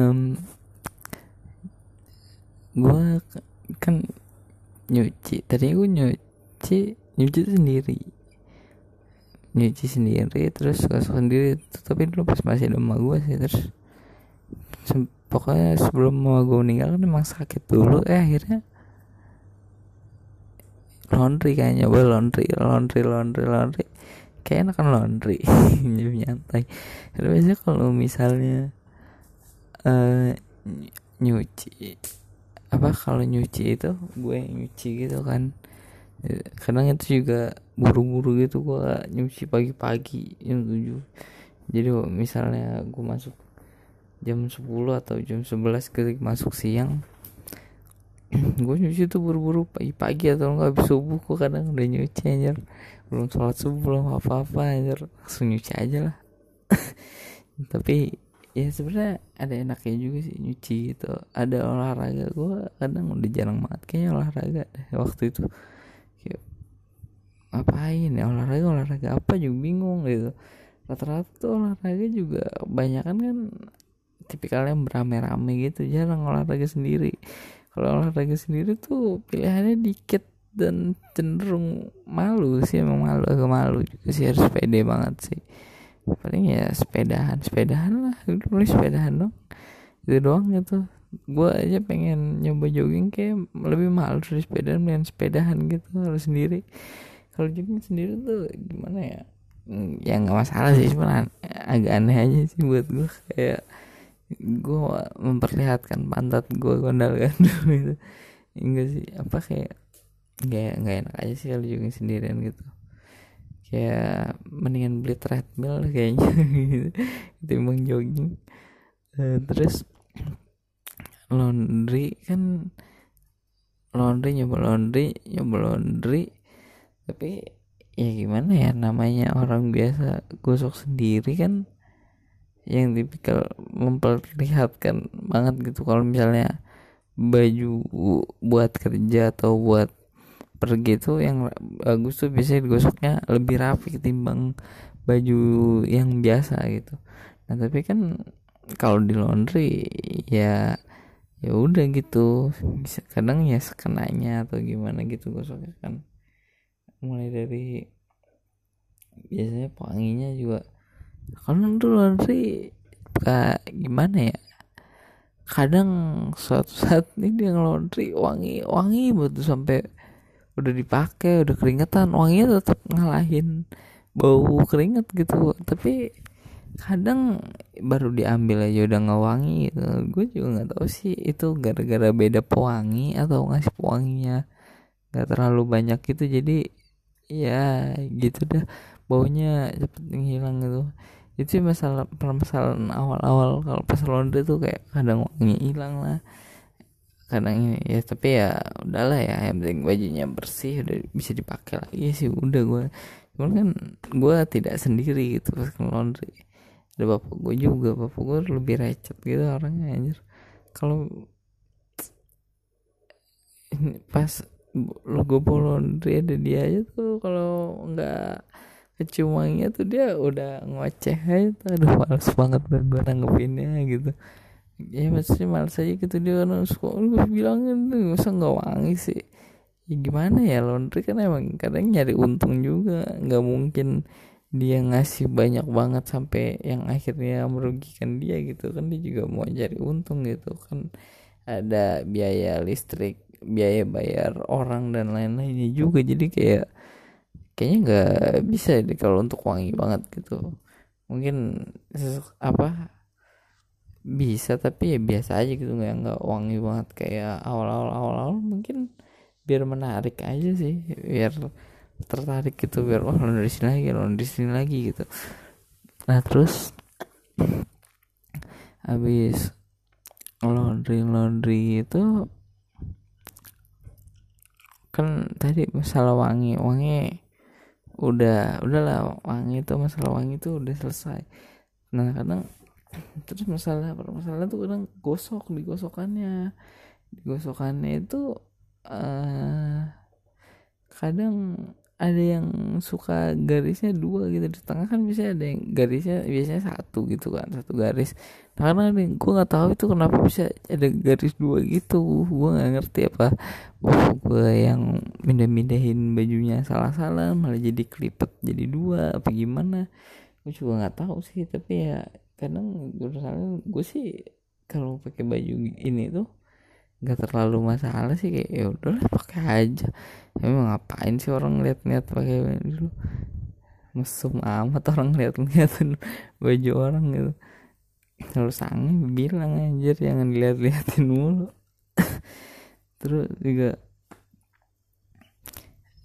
um, gue kan nyuci tadi gue nyuci nyuci sendiri. Nyuci sendiri terus gosok sendiri tapi dulu pas masih ada emak gue sih terus pokoknya sebelum mau gue meninggal kan emang sakit dulu. Eh akhirnya laundry kayaknya gue laundry laundry laundry laundry. Kayak enakan laundry nyantai. Karena biasanya kalau misalnya uh, nyuci apa kalau nyuci itu gue nyuci gitu kan. Kadang itu juga buru-buru gitu gue nyuci pagi-pagi jam 7 jadi misalnya gue masuk jam 10 atau jam 11 ketika masuk siang gue nyuci tuh buru-buru pagi-pagi atau enggak habis subuh gue kadang udah nyuci anjir. Belum sholat subuh belum apa-apa anjir. Langsung nyuci aja lah. Tapi ya sebenarnya ada enaknya juga sih nyuci gitu. Ada olahraga gue kadang udah jarang banget kayaknya olahraga deh waktu itu. Kayak ngapain ya olahraga olahraga apa? Juga bingung gitu. Rata-rata tuh olahraga juga banyak kan kan tipikalnya berame-rame gitu jarang olahraga sendiri. Kalau olahraga sendiri tuh pilihannya dikit dan cenderung malu sih emang malu agak malu juga sih harus pede banget sih paling ya sepedahan sepedahan lah. Boleh sepedahan dong. Itu doang gitu. Gue aja pengen nyoba jogging kayak lebih malu dari sepeda dengan sepedahan gitu harus sendiri. Kalau jogging sendiri tuh gimana ya? Hmm, ya nggak masalah sih cuma agak aneh aja sih buat gue kayak gue memperlihatkan pantat gue gondal gandul gitu enggak sih apa kayak nggak nggak enak aja sih kalau jogging sendirian gitu kayak mendingan beli treadmill kayaknya. Ketimbang jogging. Uh, terus laundry kan laundry nyoba laundry nyoba laundry. Tapi ya gimana ya namanya orang biasa gosok sendiri kan yang tipikal memperlihatkan banget gitu. Kalau misalnya baju buat kerja atau buat pergi tuh yang bagus tuh biasanya digosoknya lebih rapi ketimbang baju yang biasa gitu. Nah tapi kan kalau di laundry ya ya udah gitu. Kadang ya sekenanya atau gimana gitu gosoknya kan. Mulai dari biasanya wanginya juga kalau di laundry kayak gimana ya? Kadang suatu saat ini yang laundry wangi wangi betul sampai udah dipakai udah keringetan wanginya tetap ngalahin bau keringet gitu. Tapi kadang baru diambil aja udah nggak wangi gitu. Gue juga nggak tahu sih itu gara-gara beda pewangi atau ngasih pewanginya nggak terlalu banyak gitu. Jadi ya gitu dah. Baunya cepet ngilang gitu. Itu masalah permasalahan awal-awal kalau pas laundry tuh kayak kadang wangi hilang lah kadang ini. Ya tapi ya udahlah ya yang penting bajunya bersih udah bisa dipakai lagi sih udah gue cuman kan gue tidak sendiri gitu pas ke laundry. Ada bapak gue juga bapak gue lebih recet gitu orangnya anjir. Kalau pas logo laundry ada dia aja tuh kalau nggak kecium wanginya tuh dia udah ngoceh aja tuh. Aduh males banget gue nanggepinnya gitu ya maksudnya malas aja gitu dia kan suka gue bilangin tuh masa nggak wangi sih? Ya gimana ya? Laundry kan emang kadang nyari untung juga. Nggak mungkin dia ngasih banyak banget sampai yang akhirnya merugikan dia gitu kan. Dia juga mau cari untung gitu kan. Ada biaya listrik biaya bayar orang dan lain-lainnya juga. Jadi kayak kayaknya nggak bisa deh kalau untuk wangi banget gitu. Mungkin apa bisa tapi ya biasa aja gitu nggak nggak wangi banget. Kayak awal-awal awal-awal mungkin biar menarik aja sih biar tertarik gitu biar oh laundry sini lagi laundry sini lagi gitu. Nah terus habis laundry laundry itu kan tadi masalah wangi wangi udah udahlah wangi itu masalah wangi itu udah selesai. Nah kadang terus masalah masalah tuh kadang gosok digosokannya. Digosokannya itu uh, kadang ada yang suka garisnya dua gitu. Di tengah kan bisa ada yang garisnya biasanya satu gitu kan satu garis. Nah, karena gue nggak tahu itu kenapa bisa ada garis dua gitu. Gue nggak ngerti apa gue yang mindah-mindahin bajunya salah-salah malah jadi kelipet jadi dua apa gimana. Gue juga nggak tahu sih tapi ya kadang gue gue sih kalau pakai baju ini tuh nggak terlalu masalah sih kayak ya udahlah pakai aja. Emang ngapain sih orang lihat-lihat pakai dulu mesum amat orang lihat-lihat baju orang gitu. Kalau sange bilang anjir jangan dilihat-liatin mulu. Terus juga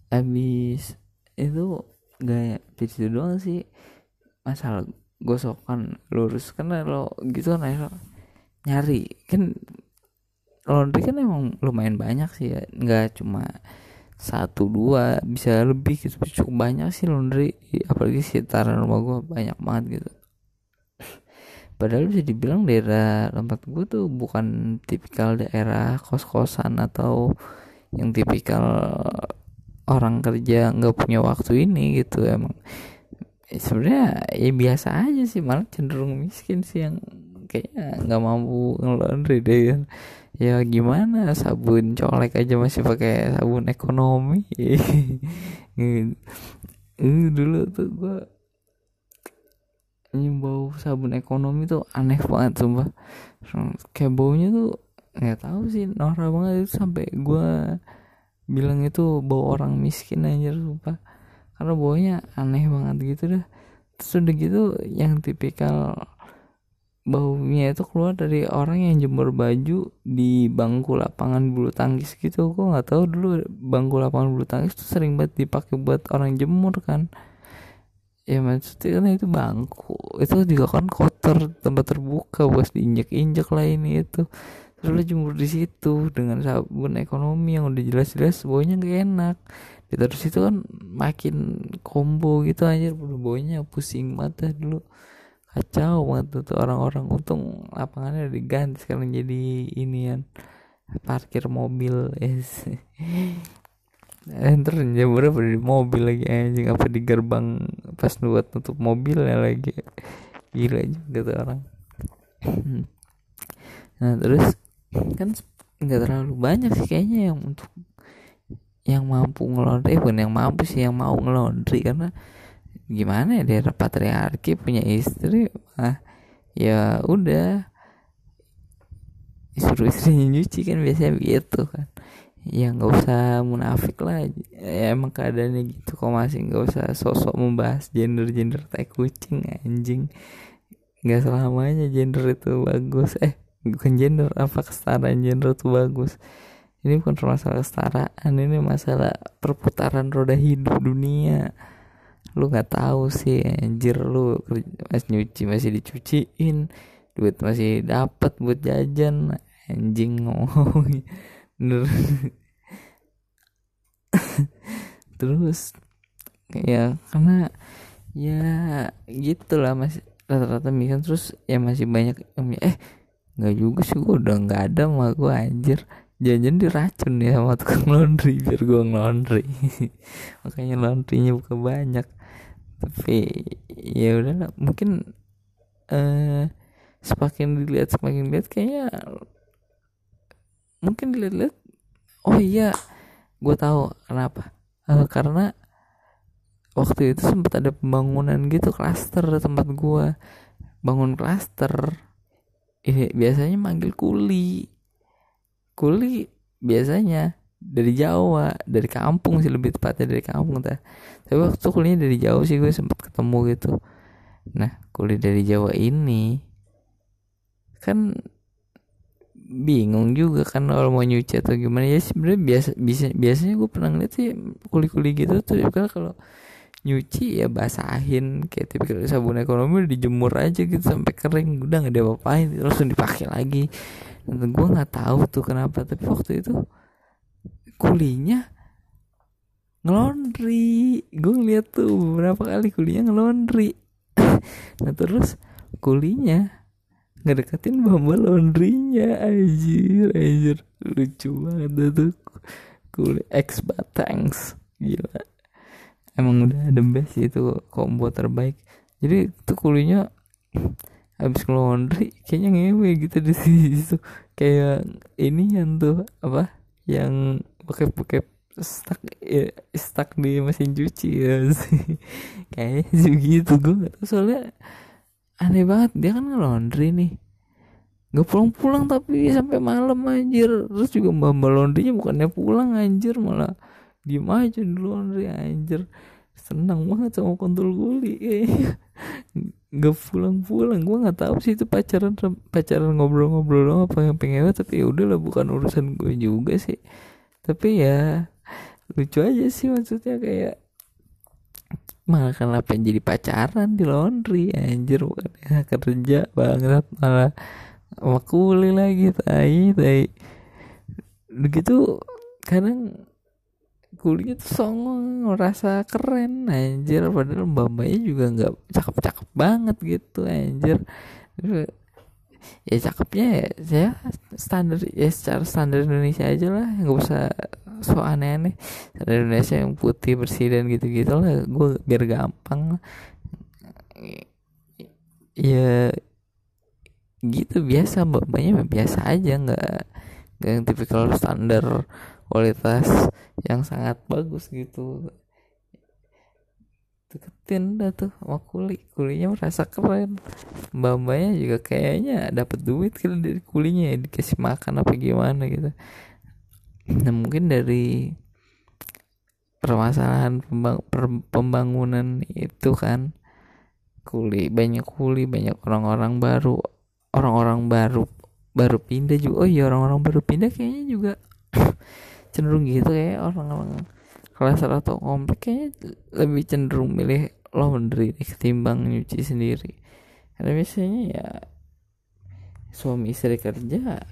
habis itu gaya itu doang sih. Masalah gosokan lurus. Karena lo gitu kan nyari. Kan laundry kan emang lumayan banyak sih ya. Nggak cuma satu dua bisa lebih gitu. Cukup banyak sih laundry. Apalagi sekitaran rumah gue banyak banget gitu. Padahal bisa dibilang daerah tempat gue tuh bukan tipikal daerah kos-kosan atau yang tipikal orang kerja nggak punya waktu ini gitu emang sebenarnya ya biasa aja sih. Malah cenderung miskin sih yang kayaknya nggak mampu ngelondri deh kan. Ya gimana sabun colek aja masih pakai sabun ekonomi. Dulu tuh ini bau sabun ekonomi tuh aneh banget sumpah. Kayak baunya tuh nggak tahu sih norak banget. Itu sampai gua bilang itu bau orang miskin aja sumpah karena baunya aneh banget gitu dah. Terus udah gitu yang tipikal baunya itu keluar dari orang yang jemur baju di bangku lapangan bulu tangkis gitu. Gue nggak tahu dulu bangku lapangan bulu tangkis itu sering banget dipakai buat orang jemur kan. Ya maksudnya kan itu bangku. Itu juga kan kotor tempat terbuka bos diinjek injek lah ini itu terus lo jemur di situ dengan sabun ekonomi yang udah jelas-jelas baunya gak enak. Terus itu kan makin combo gitu aja baunya pusing mata dulu. Kacau banget tuh orang-orang. Untung lapangannya udah diganti sekarang jadi inian parkir mobil. Yes. Enter jemurnya pada di mobil lagi anjing? Apa di gerbang pas buat tutup mobilnya lagi? Gila juga tuh orang. Nah terus kan nggak terlalu banyak sih kayaknya yang untuk yang mampu ngelondri pun yang mampu sih yang mau ngelondri. Karena gimana ya daerah patriarki punya istri ah ya udah. Suruh istrinya nyuci kan biasanya gitu kan. Ya nggak usah munafik lah. Ya, emang keadaannya gitu kok masih nggak usah sosok membahas gender gender tai kucing anjing. Nggak selamanya gender itu bagus. Eh bukan gender apa kesetaraan gender itu bagus. Ini bukan masalah kesetaraan ini masalah perputaran roda hidup dunia. Lu nggak tahu sih anjir lu masih nyuci masih dicuciin duit masih dapat buat jajan anjing ngomong terus ya karena ya gitulah masih rata-rata misal terus ya masih banyak eh nggak juga sih gue udah nggak ada mah gue anjir. Jangan diracun ya sama tukang laundry biar gue ngelondri. Makanya laundrynya buka banyak. Tapi ya udah mungkin uh, semakin dilihat semakin dilihat kayaknya mungkin dilihat-lihat oh iya gue tahu kenapa. Uh, karena waktu itu sempat ada pembangunan gitu klaster tempat gue bangun klaster ini biasanya manggil kuli. Kuli biasanya dari Jawa dari kampung sih lebih tepatnya dari kampung teh tapi waktu kuliah dari jauh sih gue sempet ketemu gitu. Nah kuliah dari Jawa ini kan bingung juga kan kalau mau nyuci atau gimana. Ya sebenarnya biasa bisa biasanya gue pernah ngeliat sih kuli-kuli gitu tuh. Kalau nyuci ya basahin kayak tipikal sabun ekonomi dijemur aja gitu sampai kering. Udah nggak ada apa-apain terus dipakai lagi. Dan gue nggak tahu tuh kenapa tapi waktu itu kulinya ngelondri. Gue ngeliat tuh beberapa kali kulinya ngelondri. Nah terus kulinya ngedeketin bamba laundrynya. Anjir anjir. Lucu banget tuh kuli ex batangs gila emang udah the best itu combo terbaik. Jadi itu kulinya habis laundry kayaknya ngewe gitu di situ. Kayak ini yang tuh apa? Yang pakai pakai stuck ya, stuck di mesin cuci ya sih. Kayaknya sih gitu. Gue gak tau soalnya aneh banget dia kan laundry nih. Nggak pulang-pulang tapi sampai malam anjir. Terus juga mbak mbak laundrynya bukannya pulang anjir malah diem aja di laundry anjir. Senang banget sama kontrol guli nggak pulang-pulang gue nggak tahu sih itu pacaran pacaran ngobrol-ngobrol dong apa yang pengen tapi ya udahlah bukan urusan gue juga sih. Tapi ya lucu aja sih maksudnya kayak malah kenapa jadi pacaran di laundry anjir bukan ya kerja banget malah sama kuli lagi tai tai. Begitu kadang kulinya tuh songong ngerasa keren anjir. Padahal mbak mbaknya juga nggak cakep cakep banget gitu anjir. Ya cakepnya ya saya standar ya secara standar Indonesia aja lah nggak usah so aneh-aneh. Standar Indonesia yang putih bersih dan gitu-gitu lah gue biar gampang. Ya gitu biasa. Mbak-mbaknya biasa aja nggak nggak yang tipikal standar kualitas yang sangat bagus gitu. Deketin dah tuh sama kuli. Kulinya merasa keren. Mbak mbaknya juga kayaknya dapat duit kan dari kulinya ya dikasih makan apa gimana gitu. Nah mungkin dari permasalahan pembang, pembangunan itu kan kuli banyak kuli banyak orang-orang baru orang-orang baru baru pindah juga. Oh iya orang-orang baru pindah kayaknya juga cenderung gitu ya orang-orang. Kelas atau komplek kayaknya lebih cenderung milih laundry ketimbang nyuci sendiri. Karena biasanya ya suami istri kerja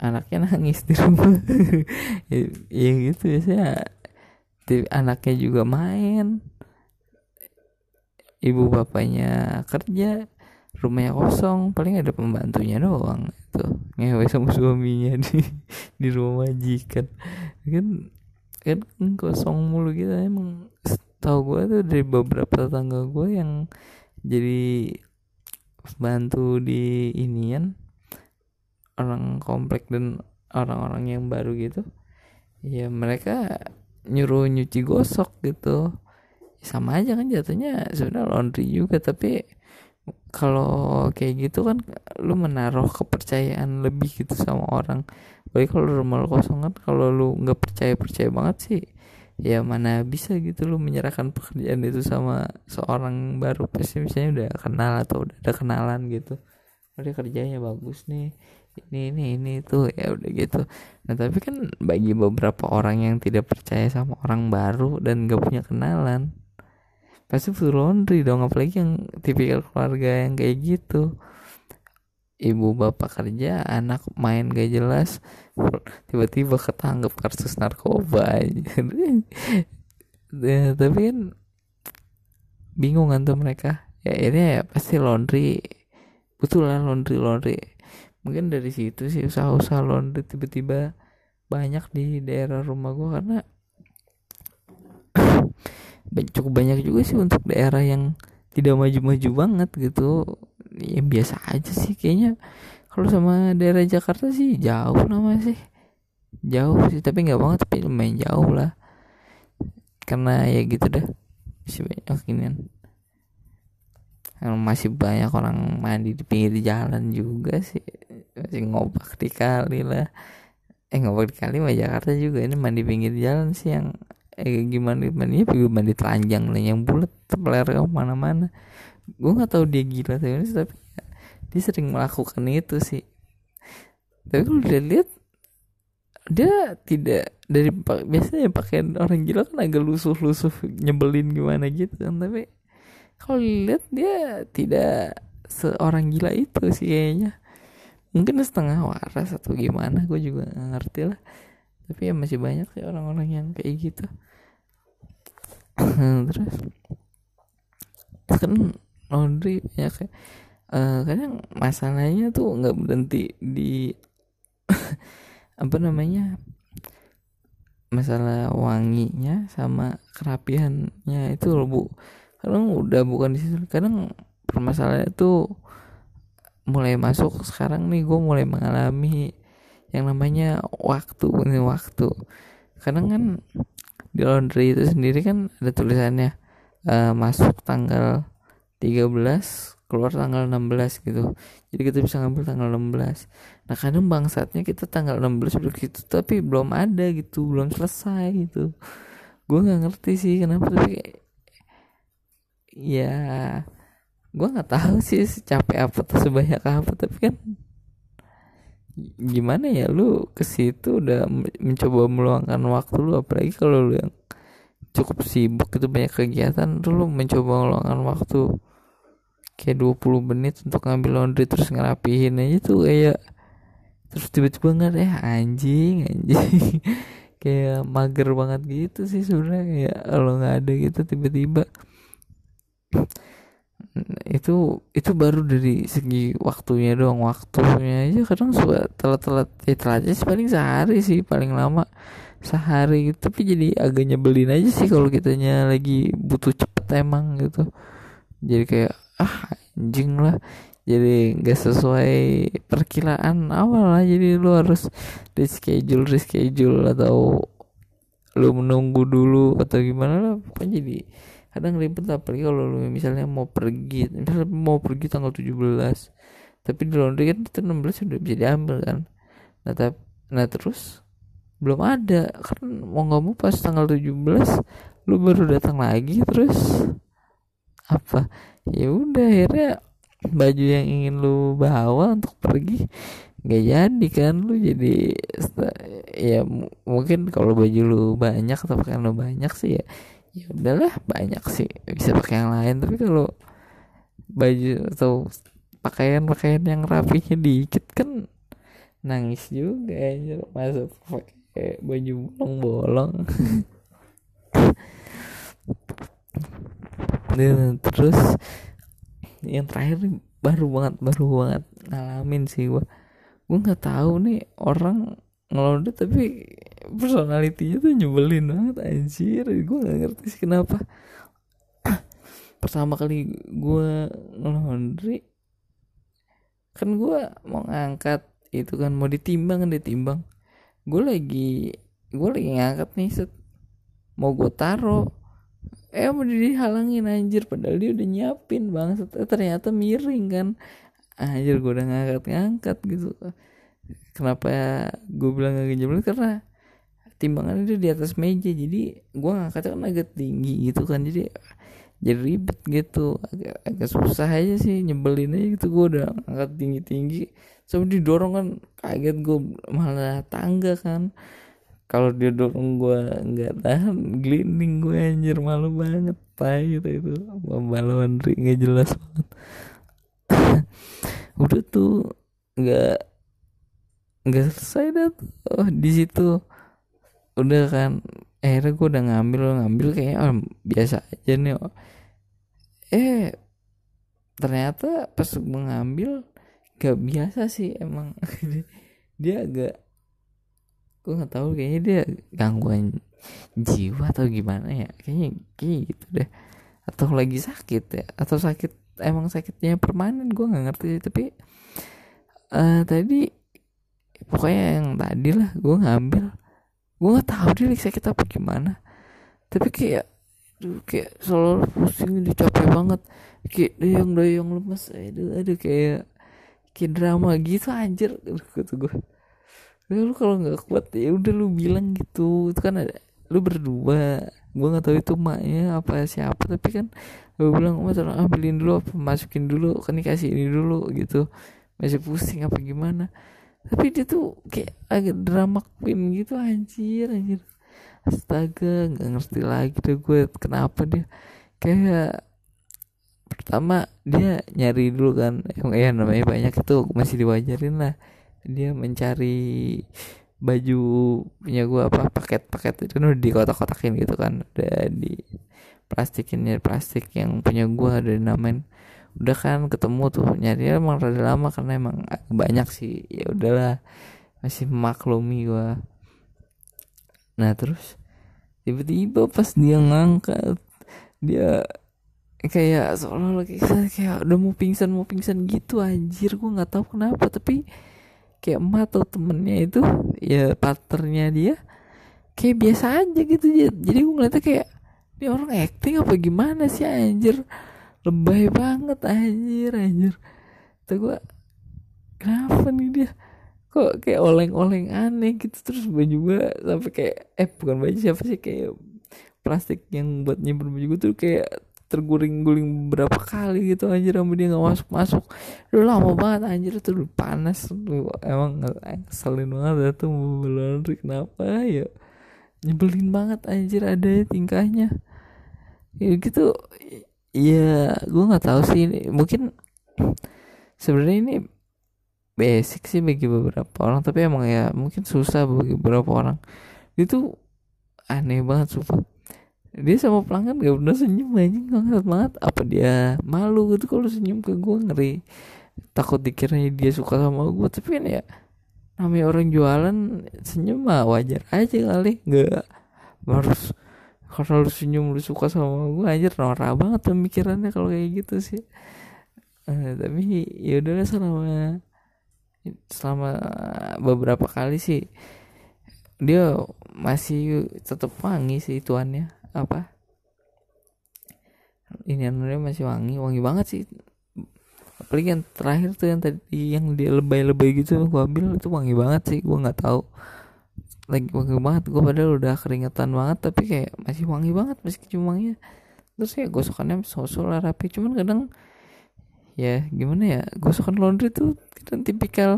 anaknya nangis di rumah. Ya, ya gitu biasanya. Anaknya juga main. Ibu bapaknya kerja rumahnya kosong paling ada pembantunya doang itu ngewe sama suaminya di di rumah majikan. Kan kan kosong mulu gitu. Emang tau gue tuh dari beberapa tetangga gue yang jadi bantu di inian orang komplek dan orang-orang yang baru gitu ya mereka nyuruh nyuci gosok gitu. Sama aja kan jatuhnya sebenarnya laundry juga tapi kalau kayak gitu kan lu menaruh kepercayaan lebih gitu sama orang. Baik kalau rumah lu kosong kan kalau lu nggak percaya percaya banget sih ya mana bisa gitu lu menyerahkan pekerjaan itu sama seorang baru. Pasti misalnya udah kenal atau udah ada kenalan gitu. Dia kerjanya bagus nih ini ini ini tuh ya udah gitu. Nah tapi kan bagi beberapa orang yang tidak percaya sama orang baru dan gak punya kenalan pasti full laundry dong apalagi yang tipikal keluarga yang kayak gitu. Ibu bapak kerja anak main gak jelas tiba-tiba ketangkep kasus narkoba ya, tapi kan bingung kan tuh mereka. Ya ini ya pasti laundry betul lah laundry laundry. Mungkin dari situ sih usaha-usaha laundry tiba-tiba banyak di daerah rumah gua karena cukup banyak juga sih untuk daerah yang tidak maju-maju banget gitu. Ya biasa aja sih kayaknya. Kalau sama daerah Jakarta sih jauh nama sih. Jauh sih tapi nggak banget tapi lumayan jauh lah. Karena ya gitu dah masih banyak ini masih banyak orang mandi di pinggir jalan juga sih. Masih ngobak di kali lah. Eh ngobak di kali mah Jakarta juga ini mandi pinggir jalan sih yang eh gimana gimana ya mandi telanjang lah yang bulat terpeler ke mana-mana. Gue nggak tahu dia gila tapi tapi dia sering melakukan itu sih. Tapi kalau dia lihat dia tidak dari biasanya pakaian orang gila kan agak lusuh-lusuh nyebelin gimana gitu kan tapi kalau lihat dia tidak seorang gila itu sih kayaknya. Mungkin setengah waras atau gimana gue juga ngerti lah. Tapi ya masih banyak sih orang-orang yang kayak gitu terus. Kan laundry ya kayak uh, kadang masalahnya tuh nggak berhenti di apa namanya masalah wanginya sama kerapiannya itu loh bu. Kadang udah bukan di situ kadang permasalahan itu mulai masuk sekarang nih gue mulai mengalami yang namanya waktu ini waktu. Kadang kan di laundry itu sendiri kan ada tulisannya uh, masuk tanggal 13 keluar tanggal 16 gitu. Jadi kita bisa ngambil tanggal 16 nah kadang bangsatnya kita tanggal 16 udah gitu tapi belum ada gitu belum selesai gitu. Gue nggak ngerti sih kenapa tapi ya gue nggak tahu sih capek apa atau sebanyak apa tapi kan gimana ya lu ke situ udah mencoba meluangkan waktu lu apalagi kalau lu yang cukup sibuk itu banyak kegiatan tuh lu mencoba meluangkan waktu kayak 20 menit untuk ngambil laundry terus ngerapihin aja tuh kayak terus tiba-tiba nggak ya anjing anjing. Kayak mager banget gitu sih sebenarnya kayak kalau nggak ada gitu tiba-tiba itu itu baru dari segi waktunya doang. Waktunya aja kadang suka telat-telat. Ya telat aja sih paling sehari sih paling lama. Sehari gitu tapi jadi agak nyebelin aja sih kalau kitanya lagi butuh cepet emang gitu. Jadi kayak ah anjing lah. Jadi nggak sesuai perkiraan awal lah. Jadi lu harus reschedule reschedule atau lu menunggu dulu atau gimana lah. Pokoknya jadi kadang ribet apalagi kalau lu misalnya mau pergi misalnya mau pergi tanggal 17 tapi di laundry kan itu 16 sudah bisa diambil kan. Nah, tapi, nah terus belum ada kan mau nggak mau pas tanggal 17 lu baru datang lagi terus. Apa? Ya udah akhirnya baju yang ingin lu bawa untuk pergi nggak jadi kan lu jadi ya mungkin kalau baju lu banyak atau pakaian lu banyak sih ya ya udahlah banyak sih. Bisa pakai yang lain tapi kalau baju atau pakaian pakaian yang rapinya dikit kan nangis juga ya masuk pakai baju bolong-bolong dan terus yang terakhir baru banget baru banget ngalamin sih gua. Gua nggak tahu nih orang ngelondet tapi personalitinya tuh nyebelin banget anjir. Gue nggak ngerti sih kenapa. Pertama kali gue ngelondri kan gue mau ngangkat itu kan mau ditimbang kan ditimbang. Gue lagi gue lagi ngangkat nih set. Mau gue taro eh mau dihalangin anjir. Padahal dia udah nyiapin bang eh, ternyata miring kan. Anjir gue udah ngangkat-ngangkat gitu. Kenapa gue bilang gak jebol karena timbangan itu di atas meja. Jadi gue ngangkatnya kan agak tinggi gitu kan. Jadi jadi ribet gitu. Agak, agak susah aja sih nyebelin aja gitu. Gue udah angkat tinggi tinggi sampai didorong kan kaget gue malah tangga kan. Kalau dia dorong gue nggak tahan glinding gue anjir. Malu banget tai gitu. Itu balon nggak jelas banget. Udah tuh nggak nggak selesai dah oh di situ udah kan akhirnya gue udah ngambil ngambil kayak oh, biasa aja nih oh. eh ternyata pas gue ngambil gak biasa sih emang. Dia agak gue nggak tahu kayaknya dia gangguan jiwa atau gimana ya. Kayaknya kayak gitu deh. Atau lagi sakit ya atau sakit emang sakitnya permanen gue nggak ngerti tapi uh, tadi pokoknya yang tadi lah gue ngambil gue nggak tahu dia lagi sakit apa gimana. Tapi kayak aduh kayak selalu pusing dicapai banget. Kayak doyong doyong lemes. Aduh aduh kayak kayak drama gitu anjir. Kata gue ya lu kalau nggak kuat ya udah lu bilang gitu. Itu kan ada lu berdua. Gue nggak tahu itu maknya apa siapa tapi kan gue bilang mas tolong ambilin dulu apa masukin dulu kan dikasih ini dulu gitu. Masih pusing apa gimana tapi dia tuh kayak agak drama queen gitu anjir anjir. Astaga nggak ngerti lagi deh gue kenapa dia. Kayak pertama dia nyari dulu kan yang ya namanya banyak itu masih diwajarin lah. Dia mencari baju punya gue apa paket-paket itu kan udah di kotak-kotakin gitu kan. Udah di plastikin ya plastik yang punya gue ada namain udah kan ketemu tuh nyari emang rada lama karena emang banyak sih. Ya udahlah masih maklumi gue nah terus tiba-tiba pas dia ngangkat dia kayak seolah-olah kayak, kayak udah mau pingsan mau pingsan gitu anjir gue nggak tahu kenapa tapi kayak emak atau temennya itu ya partnernya dia kayak biasa aja gitu jadi gue ngeliatnya kayak ini orang acting apa gimana sih anjir lebay banget anjir anjir. Tuh gue kenapa nih dia? Kok kayak oleng-oleng aneh gitu terus baju gue sampai kayak eh bukan baju siapa sih kayak plastik yang buat nyimpen baju gue tuh kayak terguling-guling berapa kali gitu anjir rambut dia nggak masuk masuk lu lama banget anjir tuh panas tuh emang ngeselin banget tuh mobil laundry kenapa ya? Nyebelin banget anjir ada tingkahnya. Ya gitu ya gue nggak tahu sih ini. Mungkin sebenarnya ini basic sih bagi beberapa orang tapi emang ya mungkin susah bagi beberapa orang. Itu aneh banget sumpah. Dia sama pelanggan gak pernah senyum anjing banget banget. Apa dia malu gitu kalau senyum ke gue ngeri. Takut dikiranya dia suka sama gue tapi kan ya namanya orang jualan senyum mah wajar aja kali nggak. Harus kalau lu senyum lu suka sama gue aja norak banget pemikirannya kalau kayak gitu sih. Uh, tapi ya udahlah selama selama beberapa kali sih dia masih tetap wangi sih tuannya. Apa? Ini anaknya masih wangi wangi banget sih. Apalagi yang terakhir tuh yang tadi yang dia lebay-lebay gitu gua ambil itu wangi banget sih gua nggak tahu lagi wangi banget. Gua padahal udah keringetan banget tapi kayak masih wangi banget masih kecium wanginya terus ya gosokannya sosok lah rapi. Cuman kadang ya gimana ya gosokan laundry tuh kadang tipikal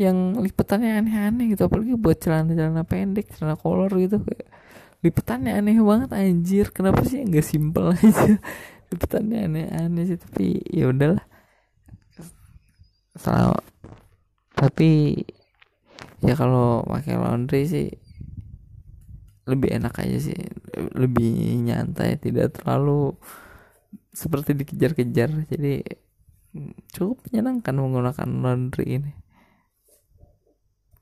yang lipetannya aneh-aneh gitu. Apalagi buat celana-celana pendek celana kolor gitu. Kayak lipetannya aneh banget anjir. Kenapa sih nggak simpel aja? Lipetannya aneh-aneh sih tapi ya udahlah. Selama, tapi ya kalau pakai laundry sih lebih enak aja sih. Lebih nyantai tidak terlalu seperti dikejar-kejar. Jadi cukup menyenangkan menggunakan laundry ini